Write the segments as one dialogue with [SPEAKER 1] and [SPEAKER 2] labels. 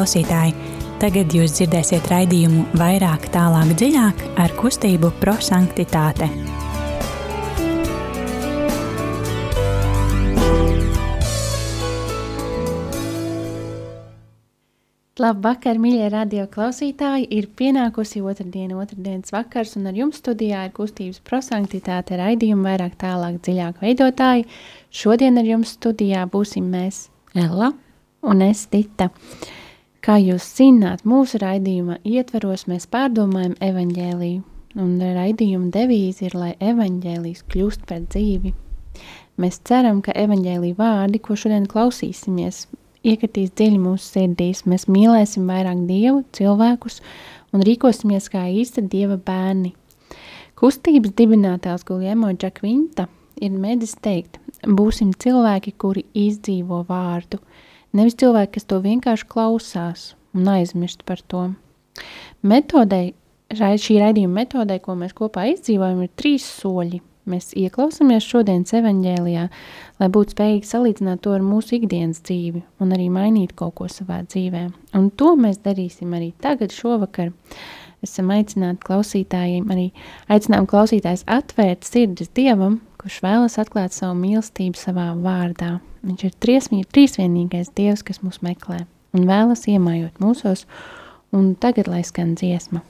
[SPEAKER 1] klausītāji! Tagad jūs dzirdēsiet raidījumu vairāk, tālāk, dziļāk ar kustību prosanktitāte.
[SPEAKER 2] Labvakar, mīļie radio klausītāji! Ir pienākusi otrdiena, otrdienas vakars, un ar jums studijā ir kustības prosanktitāte raidījuma vairāk tālāk dziļāk veidotāji. Šodien ar jums studijā būsim mēs
[SPEAKER 3] Ella
[SPEAKER 2] un es Dita. Kā jūs zināt, mūsu raidījuma ietveros mēs pārdomājam evaņģēliju, un raidījuma devīze ir, lai evaņģēlijs kļūst par dzīvi. Mēs ceram, ka evaņģēlija vārdi, ko šodien klausīsimies, iekritīs dziļi mūsu sirdīs. Mēs mīlēsim vairāk dievu, cilvēkus un rīkosimies kā īsta dieva bērni. Kustības dibinātājs Guljēmo Džakvinta ir mēģis teikt, būsim cilvēki, kuri izdzīvo vārdu, nevis cilvēki, kas to vienkārši klausās un aizmirst par to. Metodei, šī raidījuma metodei, ko mēs kopā izdzīvojam, ir trīs soļi – mēs ieklausāmies šodienas evaņģēlijā, lai būtu spējīgi salīdzināt to ar mūsu ikdienas dzīvi un arī mainīt kaut ko savā dzīvē. Un to mēs darīsim arī tagad, šovakar. Esam aicināti klausītājiem, arī aicinām klausītājs atvērt sirdis Dievam, kurš vēlas atklāt savu mīlestību savā vārdā. Viņš ir triesmī, trīsvienīgais Dievs, kas mūs meklē un vēlas iemājot mūsos, un tagad lai skan dziesma.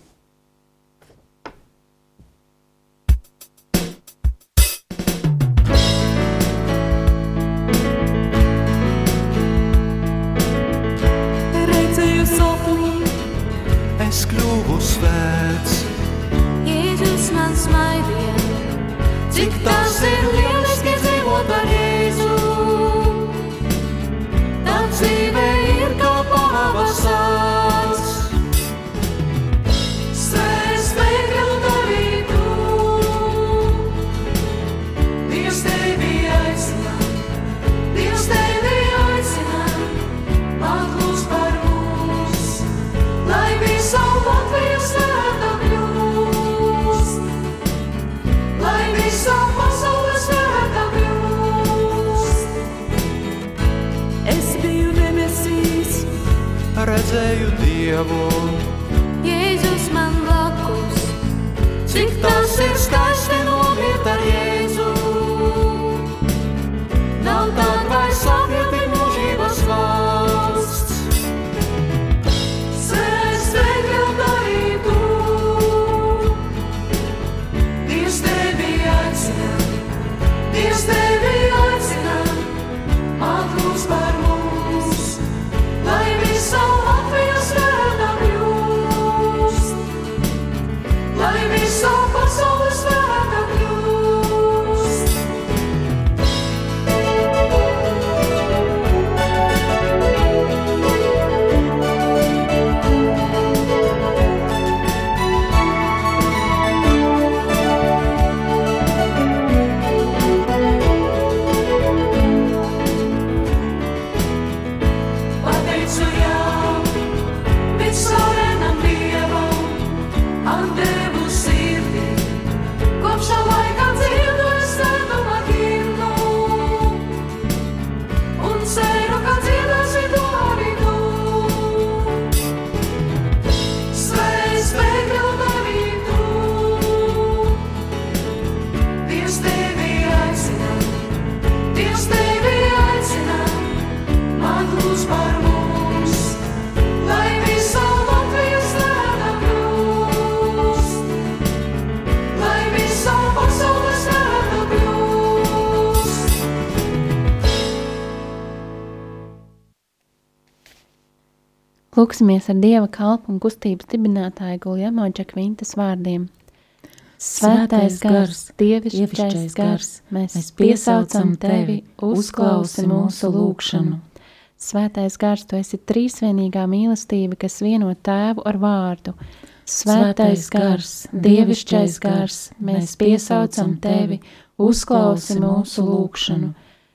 [SPEAKER 2] Lūksimies ar Dieva kalpu un kustības dibinātāju Guljamo Džakvintas vārdiem. Svētais gars, dievišķais gars, mēs piesaucam tevi, uzklausi mūsu lūgšanu. Svētais gars, tu esi trīsvienīgā mīlestība, kas vieno tēvu ar vārdu. Svētais gars, dievišķais gars, mēs piesaucam tevi, uzklausi mūsu lūgšanu.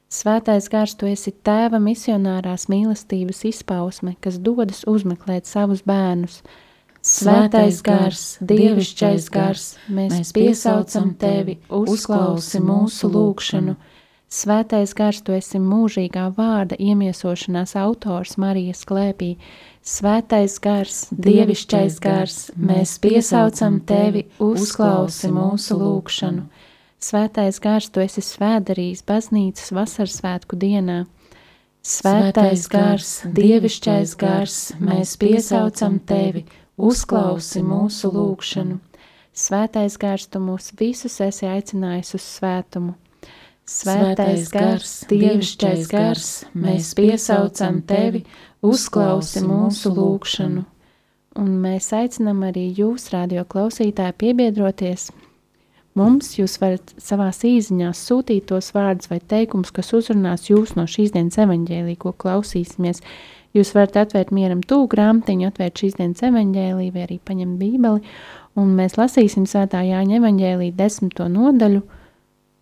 [SPEAKER 2] Svētais gars, tu esi tēva misionārās mīlestības izpausme, kas dodas uzmeklēt savus bērnus. Svētais gars, dievišķais gars, mēs piesaucam tevi, uzklausi mūsu lūgšanu. Svētais gars, tu esi mūžīgā vārda iemiesošanās autors Marijas klēpī. Svētais gars, dievišķais gars, mēs piesaucam tevi, uzklausi mūsu lūgšanu. Svētais gars, tu esi svēdarījis baznīcas vasaras svētku dienā. Svētais gars, dievišķais gars, mēs piesaucam tevi, uzklausi mūsu lūgšanu. Svētais gars, tu mūs visus esi aicinājis uz svētumu. Svētais gars, dievišķais gars, mēs piesaucam tevi, uzklausi mūsu lūgšanu. Un mēs aicinām arī jūs, radio klausītāji, piebiedroties. Mums jūs varat savās īsiņās sūtīt tos vārdus vai teikumus, kas uzrunās jūs no šīs dienas evaņģēlī, ko klausīsimies. Jūs varat atvērt mieram tūku grāmatiņu, atvērt šīs dienas evaņģēlī vai arī paņemt bībeli, un mēs lasīsim svētā Jāņa evaņģēlī desmito nodaļu,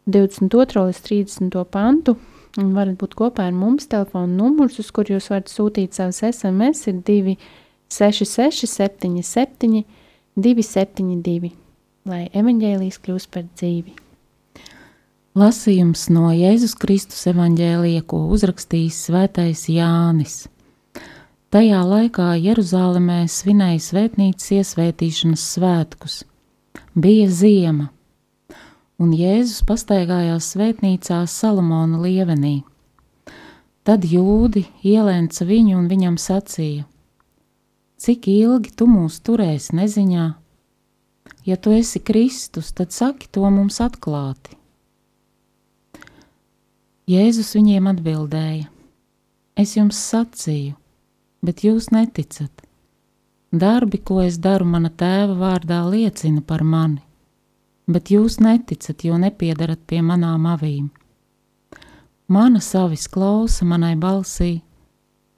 [SPEAKER 2] 22. līdz 30. pantu, un varat būt kopā ar mums. Telefona numurs, uz kur jūs varat sūtīt savus SMS, ir 266, 77, 272, lai evaņģēlijas kļūst par dzīvi.
[SPEAKER 3] Lasījums no Jēzus Kristus evaņģēlija, ko uzrakstījis Svētais Jānis. Tajā laikā Jeruzalemē svinēja svētnīcas iesvētīšanas svētkus. Bija ziema un Jēzus pastaigājās svētnīcā Salamona lievenī. Tad jūdi ielēca viņu un viņam sacīja: Cik ilgi tu mūs turēsi neziņā? Ja tu esi Kristus, tad saki to mums atklāti. Jēzus viņiem atbildēja: Es jums sacīju, bet jūs neticat. Darbi, ko es daru mana tēva vārdā, liecina par mani bet jūs neticat, jo nepiedarat pie manām avīm. Mana savis klausa manai balsī,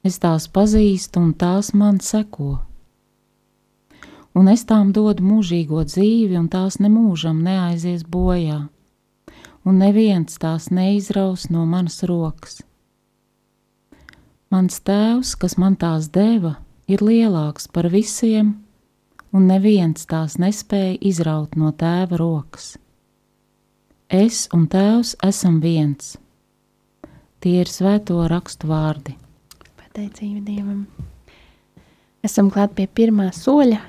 [SPEAKER 3] es tās pazīstu un tās man seko. Un es tām dodu mūžīgo dzīvi, un tās nemūžam neaizies bojā, un neviens tās neizraus no manas rokas. Mans tēvs, kas man tās deva, ir lielāks par visiem, un neviens tās nespēja izraut no tēva rokas. Es un tēvs esam viens. Tie ir svēto rakstu vārdi.
[SPEAKER 2] Pateicība Dievam. Esam klāt pie pirmā soļa,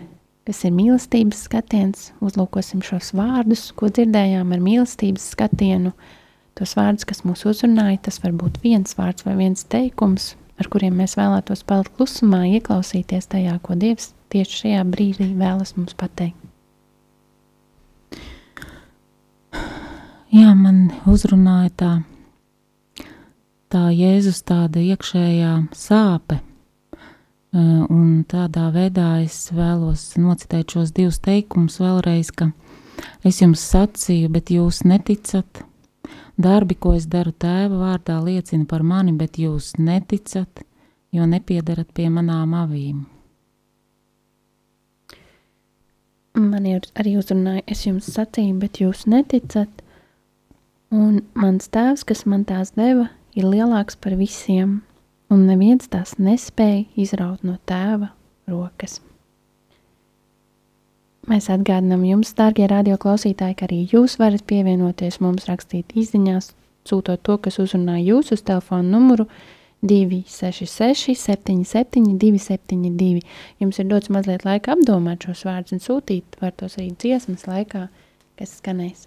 [SPEAKER 2] kas ir mīlestības skatiens. Uzlūkosim šos vārdus, ko dzirdējām ar mīlestības skatienu. Tos vārdus, kas mūs uzrunāja, tas var būt viens vārds vai viens teikums, ar kuriem mēs vēlētos palikt klusumā, ieklausīties tajā, ko Dievs tieši šajā brīdī vēlas mums pateikt?
[SPEAKER 3] Jā, man uzrunāja tā, tā Jēzus tāda iekšējā sāpe, un tādā veidā es vēlos nocitēt šos divus teikumus vēlreiz, ka es jums sacīju, bet jūs neticat. Darbi, ko es daru tēva vārdā, liecina par mani, bet jūs neticat, jo nepiedarat pie manām avīm.
[SPEAKER 2] man ir arī uzrunāja, es jums sacīju, bet jūs neticat. Un mans tēvs, kas man tās deva, ir lielāks par visiem, un neviens tās nespēja izraut no tēva rokas. Mēs atgādinām jums, darbie radioklausītāji, ka arī jūs varat pievienoties mums, rakstīt izziņās, sūtot to, kas uzrunā jūs uz telefona numuru 67969 266, 77, 272. Jums ir dots mazliet laika apdomāt šos vārdus un sūtīt var tos arī dziesmas laikā, kas skanēs.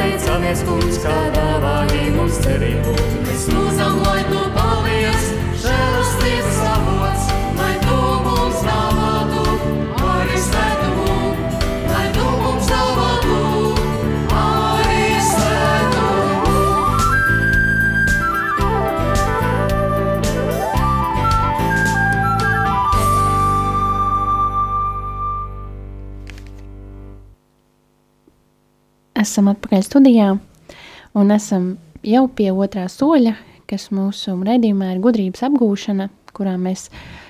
[SPEAKER 4] pateicamies, kungs, kā dāvāji mums cerību. Mēs lūdzam, lai tu paliec,
[SPEAKER 2] Esam atpakaļ studijā un esam jau pie otrā soļa, kas mūsu redzījumā ir gudrības apgūšana, kurā mēs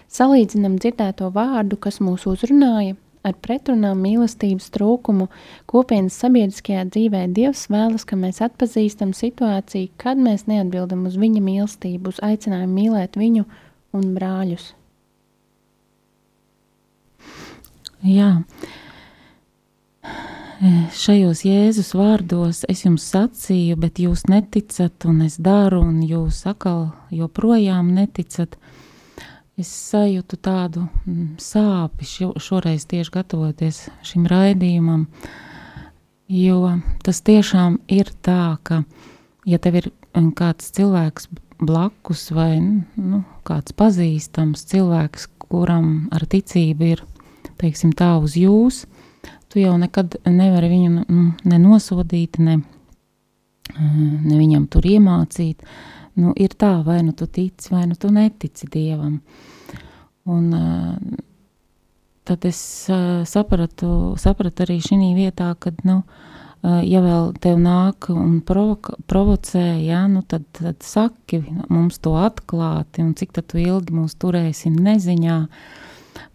[SPEAKER 2] salīdzinām dzirdēto vārdu, kas mūs uzrunāja, ar pretrunām mīlestības trūkumu kopienas sabiedriskajā dzīvē. Dievs vēlas, ka mēs atpazīstam situāciju, kad mēs neatbildam uz viņa mīlestību, uz aicinājumu mīlēt viņu un brāļus.
[SPEAKER 3] Jā. Šajos Jēzus vārdos es jums sacīju, bet jūs neticat, un es daru, un jūs atkal joprojām neticat. Es sajūtu tādu mm, sāpi šo, šoreiz tieši gatavoties šim raidījumam, jo tas tiešām ir tā, ka, ja tev ir mm, kāds cilvēks blakus vai nu, kāds pazīstams cilvēks, kuram ar ticību ir, teiksim tā, uz jūs, tu jau nekad nevari viņu nu, nenosodīt, ne, ne viņam tur iemācīt. Nu, ir tā, vai nu tu tici, vai nu tu netici Dievam. Un, uh, tad es uh, sapratu, sapratu arī šī vietā, ka, nu, uh, ja vēl tev nāk un provoka, provocē, ja, nu, tad, tad saki mums to atklāti, un cik tu ilgi mūs turēsim neziņā.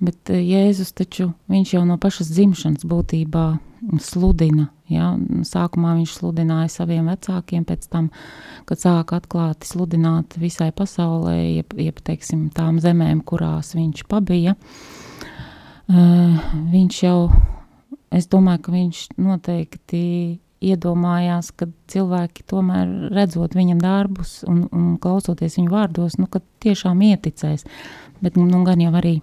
[SPEAKER 3] Bet Jēzus taču viņš jau no pašas dzimšanas būtībā sludina. Ja? Sākumā viņš sludināja saviem vecākiem, pēc tam, kad sāka atklāti sludināt visai pasaulē, jeb, jeb teiksim, tām zemēm, kurās viņš pabija. Uh, viņš jau, es domāju, ka viņš noteikti iedomājās, ka cilvēki tomēr redzot viņa darbus un, un klausoties viņa vārdos, nu, ka tiešām ieticēs. Bet nu, gan jau arī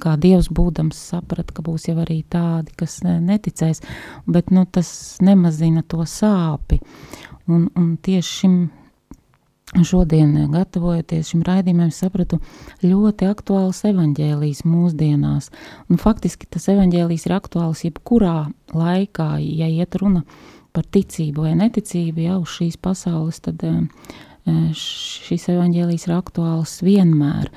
[SPEAKER 3] kā Dievs būdams saprata, ka būs jau arī tādi, kas neticēs, bet nu, tas nemazina to sāpi. Un, un tieši šim šodien, gatavojoties šim raidījumam, sapratu ļoti aktuāls evaņģēlijs mūsdienās. Un faktiski tas evaņģēlijs ir aktuāls jebkurā laikā, ja iet runa par ticību vai neticību jau šīs pasaules, tad šis evaņģēlijs ir aktuāls vienmēr.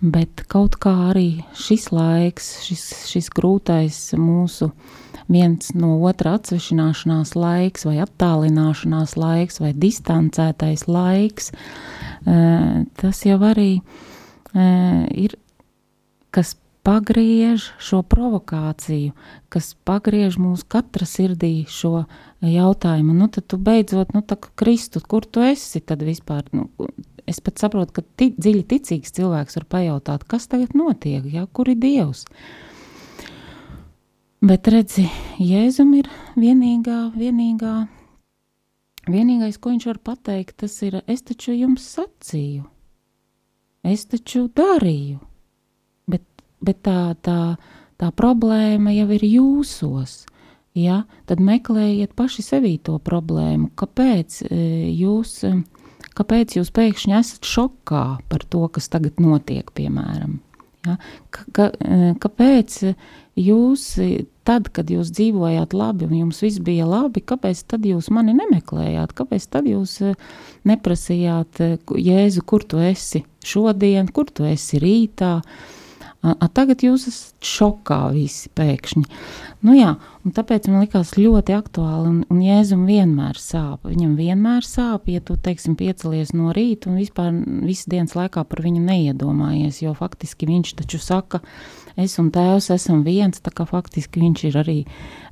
[SPEAKER 3] Bet kaut kā arī šis laiks, šis, šis grūtais mūsu viens no otra atsvešināšanās laiks, vai attālināšanās laiks, vai distancētais laiks, tas jau arī ir, pagriež šo provokāciju, kas pagriež mūsu katra sirdī šo jautājumu. Nu, tad tu beidzot, nu, tā kā Kristu, kur tu esi tad vispār? Nu, es pat saprotu, ka ti, dziļi ticīgs cilvēks var pajautāt, kas tagad notiek, ja, kur ir Dievs. Bet redzi, Jēzum ir vienīgā, vienīgā, vienīgais, ko viņš var pateikt, tas ir, es taču jums sacīju, es taču darīju, bet, tā, tā, tā problēma jau ir jūsos, ja, tad meklējiet paši sevī to problēmu, kāpēc e, jūs kāpēc jūs pēkšņi esat šokā par to, kas tagad notiek, piemēram. Ja? Ka, ka, e, kāpēc jūs, tad, kad jūs dzīvojāt labi un jums viss bija labi, kāpēc tad jūs mani nemeklējāt? Kāpēc tad jūs e, neprasījāt, Jēzu, kur tu esi šodien, kur tu esi rītā? A, tagad jūs esat šokā visi pēkšņi. Nu jā, tāpēc man likās ļoti aktuāli, un, un Jēzum vienmēr sāp. Viņam vienmēr sāp, ja tu, teiksim, piecelies no rīta un vispār visas dienas laikā par viņu neiedomājies, jo faktiski viņš taču saka, es un tēvs esam viens, tā kā faktiski viņš ir arī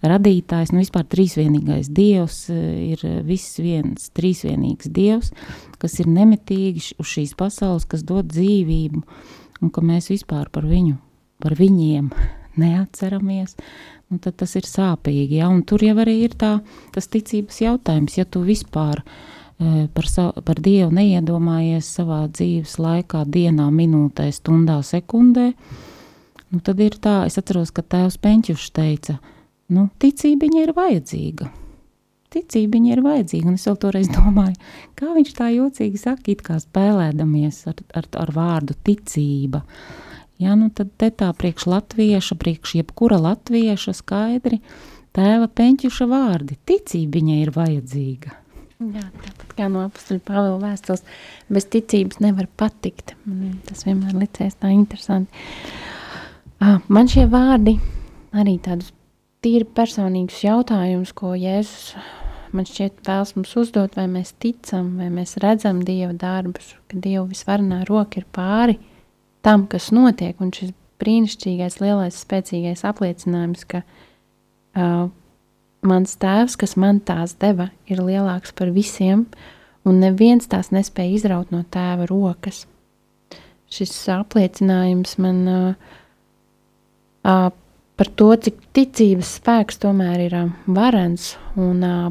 [SPEAKER 3] radītājs, nu vispār trīsvienīgais dievs, ir viss viens trīsvienīgs dievs, kas ir nemitīgi uz šīs pasaules, kas dod dzīvību, un ka mēs vispār par viņu, par viņiem neatceramies, nu tad tas ir sāpīgi, ja, un tur jau arī ir tā, tas ticības jautājums, ja tu vispār e, par, savu, par Dievu neiedomājies savā dzīves laikā, dienā, minūtē, stundā, sekundē, nu tad ir tā, es atceros, ka tēvs Peņķušs teica, nu, ticība viņa ir vajadzīga, ticība viņai ir vajadzīga. Un es vēl toreiz domāju, kā viņš tā jocīgi saka, it kā spēlēdamies ar, ar, ar vārdu ticība. Ja, nu tad te tā priekš latvieša, priekš jebkura latvieša skaidri tēva peņķuša vārdi. Ticība viņai ir vajadzīga.
[SPEAKER 2] Jā, tāpat kā no apstuļa Pāvila vēstules, bez ticības nevar patikt. Man tas vienmēr licies tā interesanti. Man šie vārdi arī tādus tīri personīgus jautājumus, ko Jēzus man šķiet vēlas mums uzdot, vai mēs ticam, vai mēs redzam Dieva darbus, ka Dieva visvarenā roka ir pāri tam, kas notiek, un šis brīnišķīgais, lielais, spēcīgais apliecinājums, ka uh, mans tēvs, kas man tās deva, ir lielāks par visiem, un neviens tās nespēja izraut no tēva rokas. Šis apliecinājums man uh, uh, par to, cik ticības spēks tomēr ir uh, varens, un uh,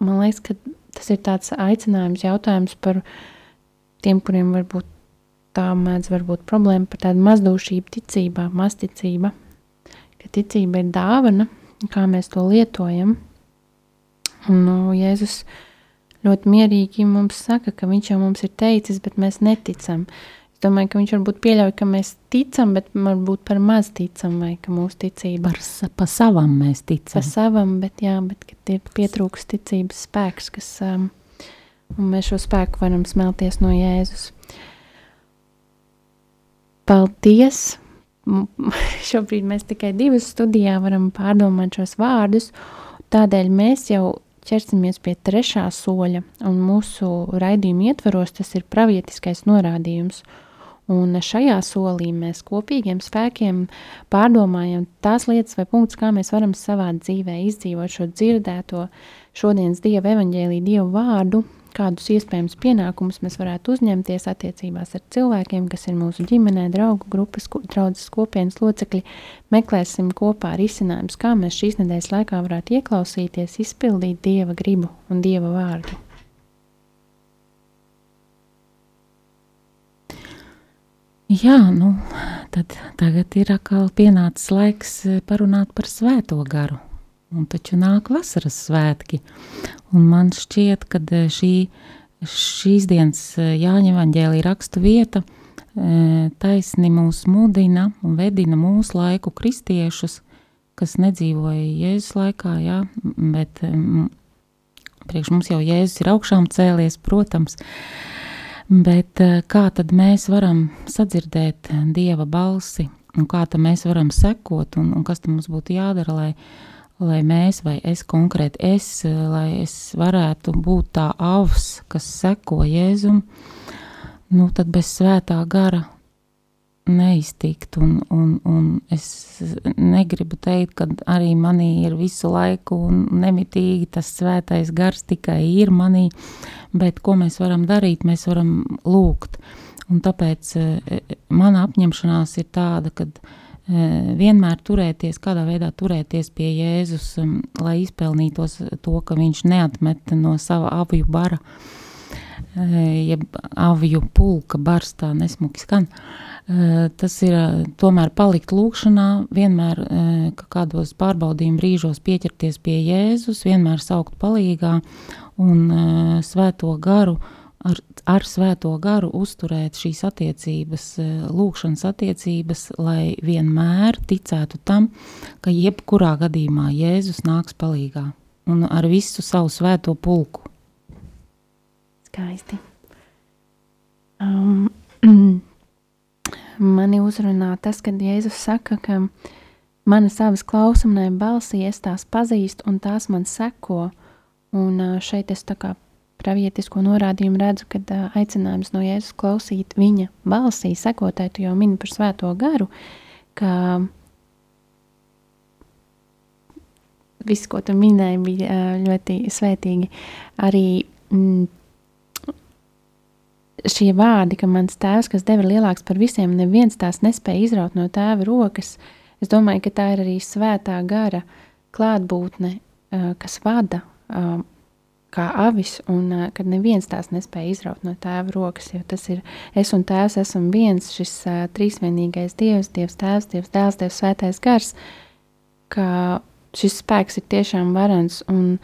[SPEAKER 2] man liekas, ka tas ir tāds aicinājums, jautājums par tiem, kuriem varbūt tā mēdz būt problēma par tādu mazdūšību ticībā, mazticība, ka ticība ir dāvana, kā mēs to lietojam. Un nu, Jēzus ļoti mierīgi mums saka, ka viņš jau mums ir teicis, bet mēs neticam. Es domāju, ka viņš varbūt pieļauj, ka mēs ticam, bet varbūt par maz ticam, vai ka mūsu ticība
[SPEAKER 3] par sa, pa savam mēs ticam.
[SPEAKER 2] Pa savam, bet jā, bet ir pietrūks ticības spēks, kas, um, un mēs šo spēku varam smelties no Jēzus. Paldies! Šobrīd mēs tikai divas studijā varam pārdomāt šos vārdus, tādēļ mēs jau ķersimies pie trešā soļa, un mūsu raidījuma ietvaros tas ir pravietiskais norādījums. Un šajā solī mēs kopīgiem spēkiem pārdomājam tās lietas vai punktus, kā mēs varam savā dzīvē izdzīvot šo dzirdēto šodienas Dieva evaņģēlī, Dievu vārdu, kādus iespējams pienākumus mēs varētu uzņemties attiecībās ar cilvēkiem, kas ir mūsu ģimenē, draugu grupas, draudzes kopienas locekļi. Meklēsim kopā risinājumus, kā mēs šīs nedēļas laikā varētu ieklausīties, izpildīt Dieva gribu un Dieva vārdu.
[SPEAKER 3] Jā, nu, tad tagad ir atkal pienācis laiks eh, parunāt par svēto garu. Un taču nāk vasaras svētki, un man šķiet, ka e, šī, šīs dienas e, Jāņa Vanģēlī rakstu vieta taisni mūs mudina un vedina mūsu laiku kristiešus, kas nedzīvoja Jēzus laikā, jā, bet priekš mums jau Jēzus ir augšām cēlies, protams, bet kā tad mēs varam sadzirdēt Dieva balsi, un kā tad mēs varam sekot, un, un kas tam mums būtu jādara, lai lai mēs, vai es konkrēti es, lai es varētu būt tā avs, kas seko Jēzum, nu tad bez svētā gara neiztikt, un, un, un es negribu teikt, ka arī manī ir visu laiku un nemitīgi tas svētais gars tikai ir manī, bet ko mēs varam darīt, mēs varam lūgt, un tāpēc eh, mana apņemšanās ir tāda, uh, Eh, vienmēr turēties, kādā veidā turēties pie Jēzus, lai izpelnītos to, ka viņš neatmet no sava aviju bara, eh, jeb aviju pulka bars, tā nesmuki skan. Eh, tas ir tomēr palikt lūkšanā, vienmēr kādos pārbaudījuma brīžos pieķerties pie Jēzus, vienmēr saukt palīgā un svēto garu ar, ar svēto garu uzturēt šīs attiecības, lūkšanas attiecības, lai vienmēr ticētu tam, ka jebkurā gadījumā Jēzus nāks palīgā un ar visu savu svēto pulku.
[SPEAKER 2] Skaisti. Um, mani uzrunā tas, kad Jēzus saka, ka mana savas klausumnē balsī es tās pazīstu un tās man seko. Un uh, šeit es tā kā pravietisko norādījumu redzu, kad uh, aicinājums no Jēzus klausīt viņa balsī, sekotāji, tu jau mini par svēto garu, ka viss, ko tu minēji, bija uh, ļoti svētīgi. Arī mm, šie vārdi, ka mans tēvs, kas deva lielāks par visiem, neviens tās nespēja izraut no tēva rokas, es domāju, ka tā ir arī svētā gara klātbūtne, uh, kas vada uh, kā avis, un uh, kad neviens tās nespēja izraut no tēva rokas, jo tas ir es un tēvs esam viens, šis uh, trīsvienīgais dievs, dievs tēvs, dievs dēls, dievs svētais gars, ka šis spēks ir tiešām varens, un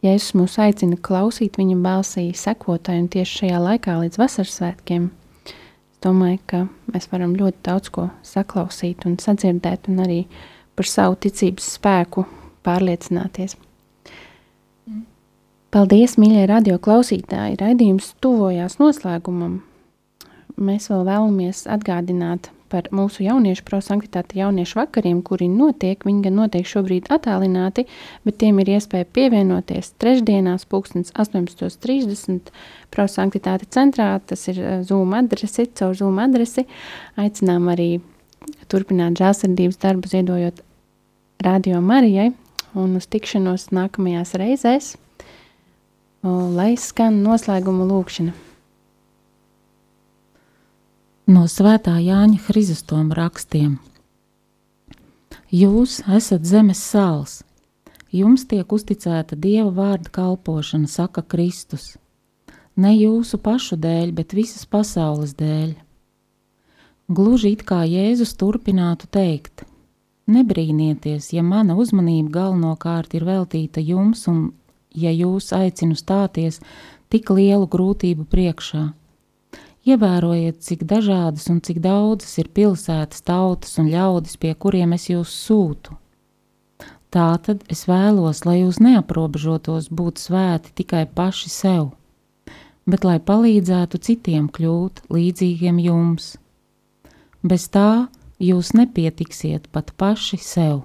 [SPEAKER 2] Jēzus mūs aicina klausīt viņa balsī, sekotai un tieši šajā laikā līdz vasaras svētkiem. Es domāju, ka mēs varam ļoti daudz ko saklausīt un sadzirdēt, un arī par savu ticības spēku pārliecināties. Paldies, mīļie radio klausītāji! Raidījums tuvojās noslēgumam. Mēs vēl vēlamies atgādināt par mūsu jauniešu prosanktitāti jauniešu vakariem, kuri notiek. Viņi gan notiek šobrīd attālināti, bet tiem ir iespēja pievienoties trešdienās, pulkstens 18.30 prosanktitāte centrā. Tas ir eh, Zoom adresi, caur Zoom adresi. Aicinām arī turpināt žēlsirdības darbu, ziedojot Radio Marijai un uz tikšanos nākamajās reizēs, lai skan noslēguma lūkšana.
[SPEAKER 5] No svētā Jāņa Hrizostoma rakstiem. Jūs esat zemes sāls, jums tiek uzticēta Dieva vārda kalpošana, saka Kristus. Ne jūsu pašu dēļ, bet visas pasaules dēļ. Gluži it kā Jēzus turpinātu teikt: Nebrīnieties, ja mana uzmanība galvenokārt ir veltīta jums, un ja jūs aicinu stāties tik lielu grūtību priekšā Ievērojiet, cik dažādas un cik daudzas ir pilsētas, tautas un ļaudis, pie kuriem es jūs sūtu. Tātad es vēlos, lai jūs neaprobežotos būt svēti tikai paši sev, bet lai palīdzētu citiem kļūt līdzīgiem jums. Bez tā jūs nepietiksiet pat paši sev.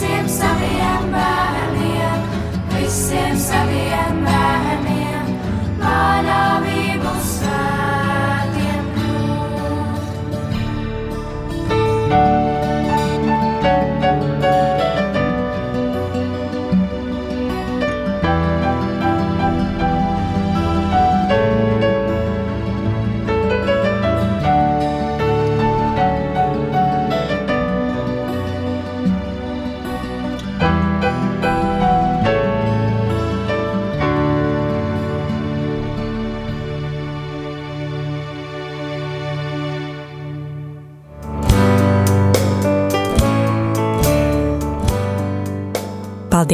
[SPEAKER 1] visiem saviem bērniem, visiem saviem bērniem, manām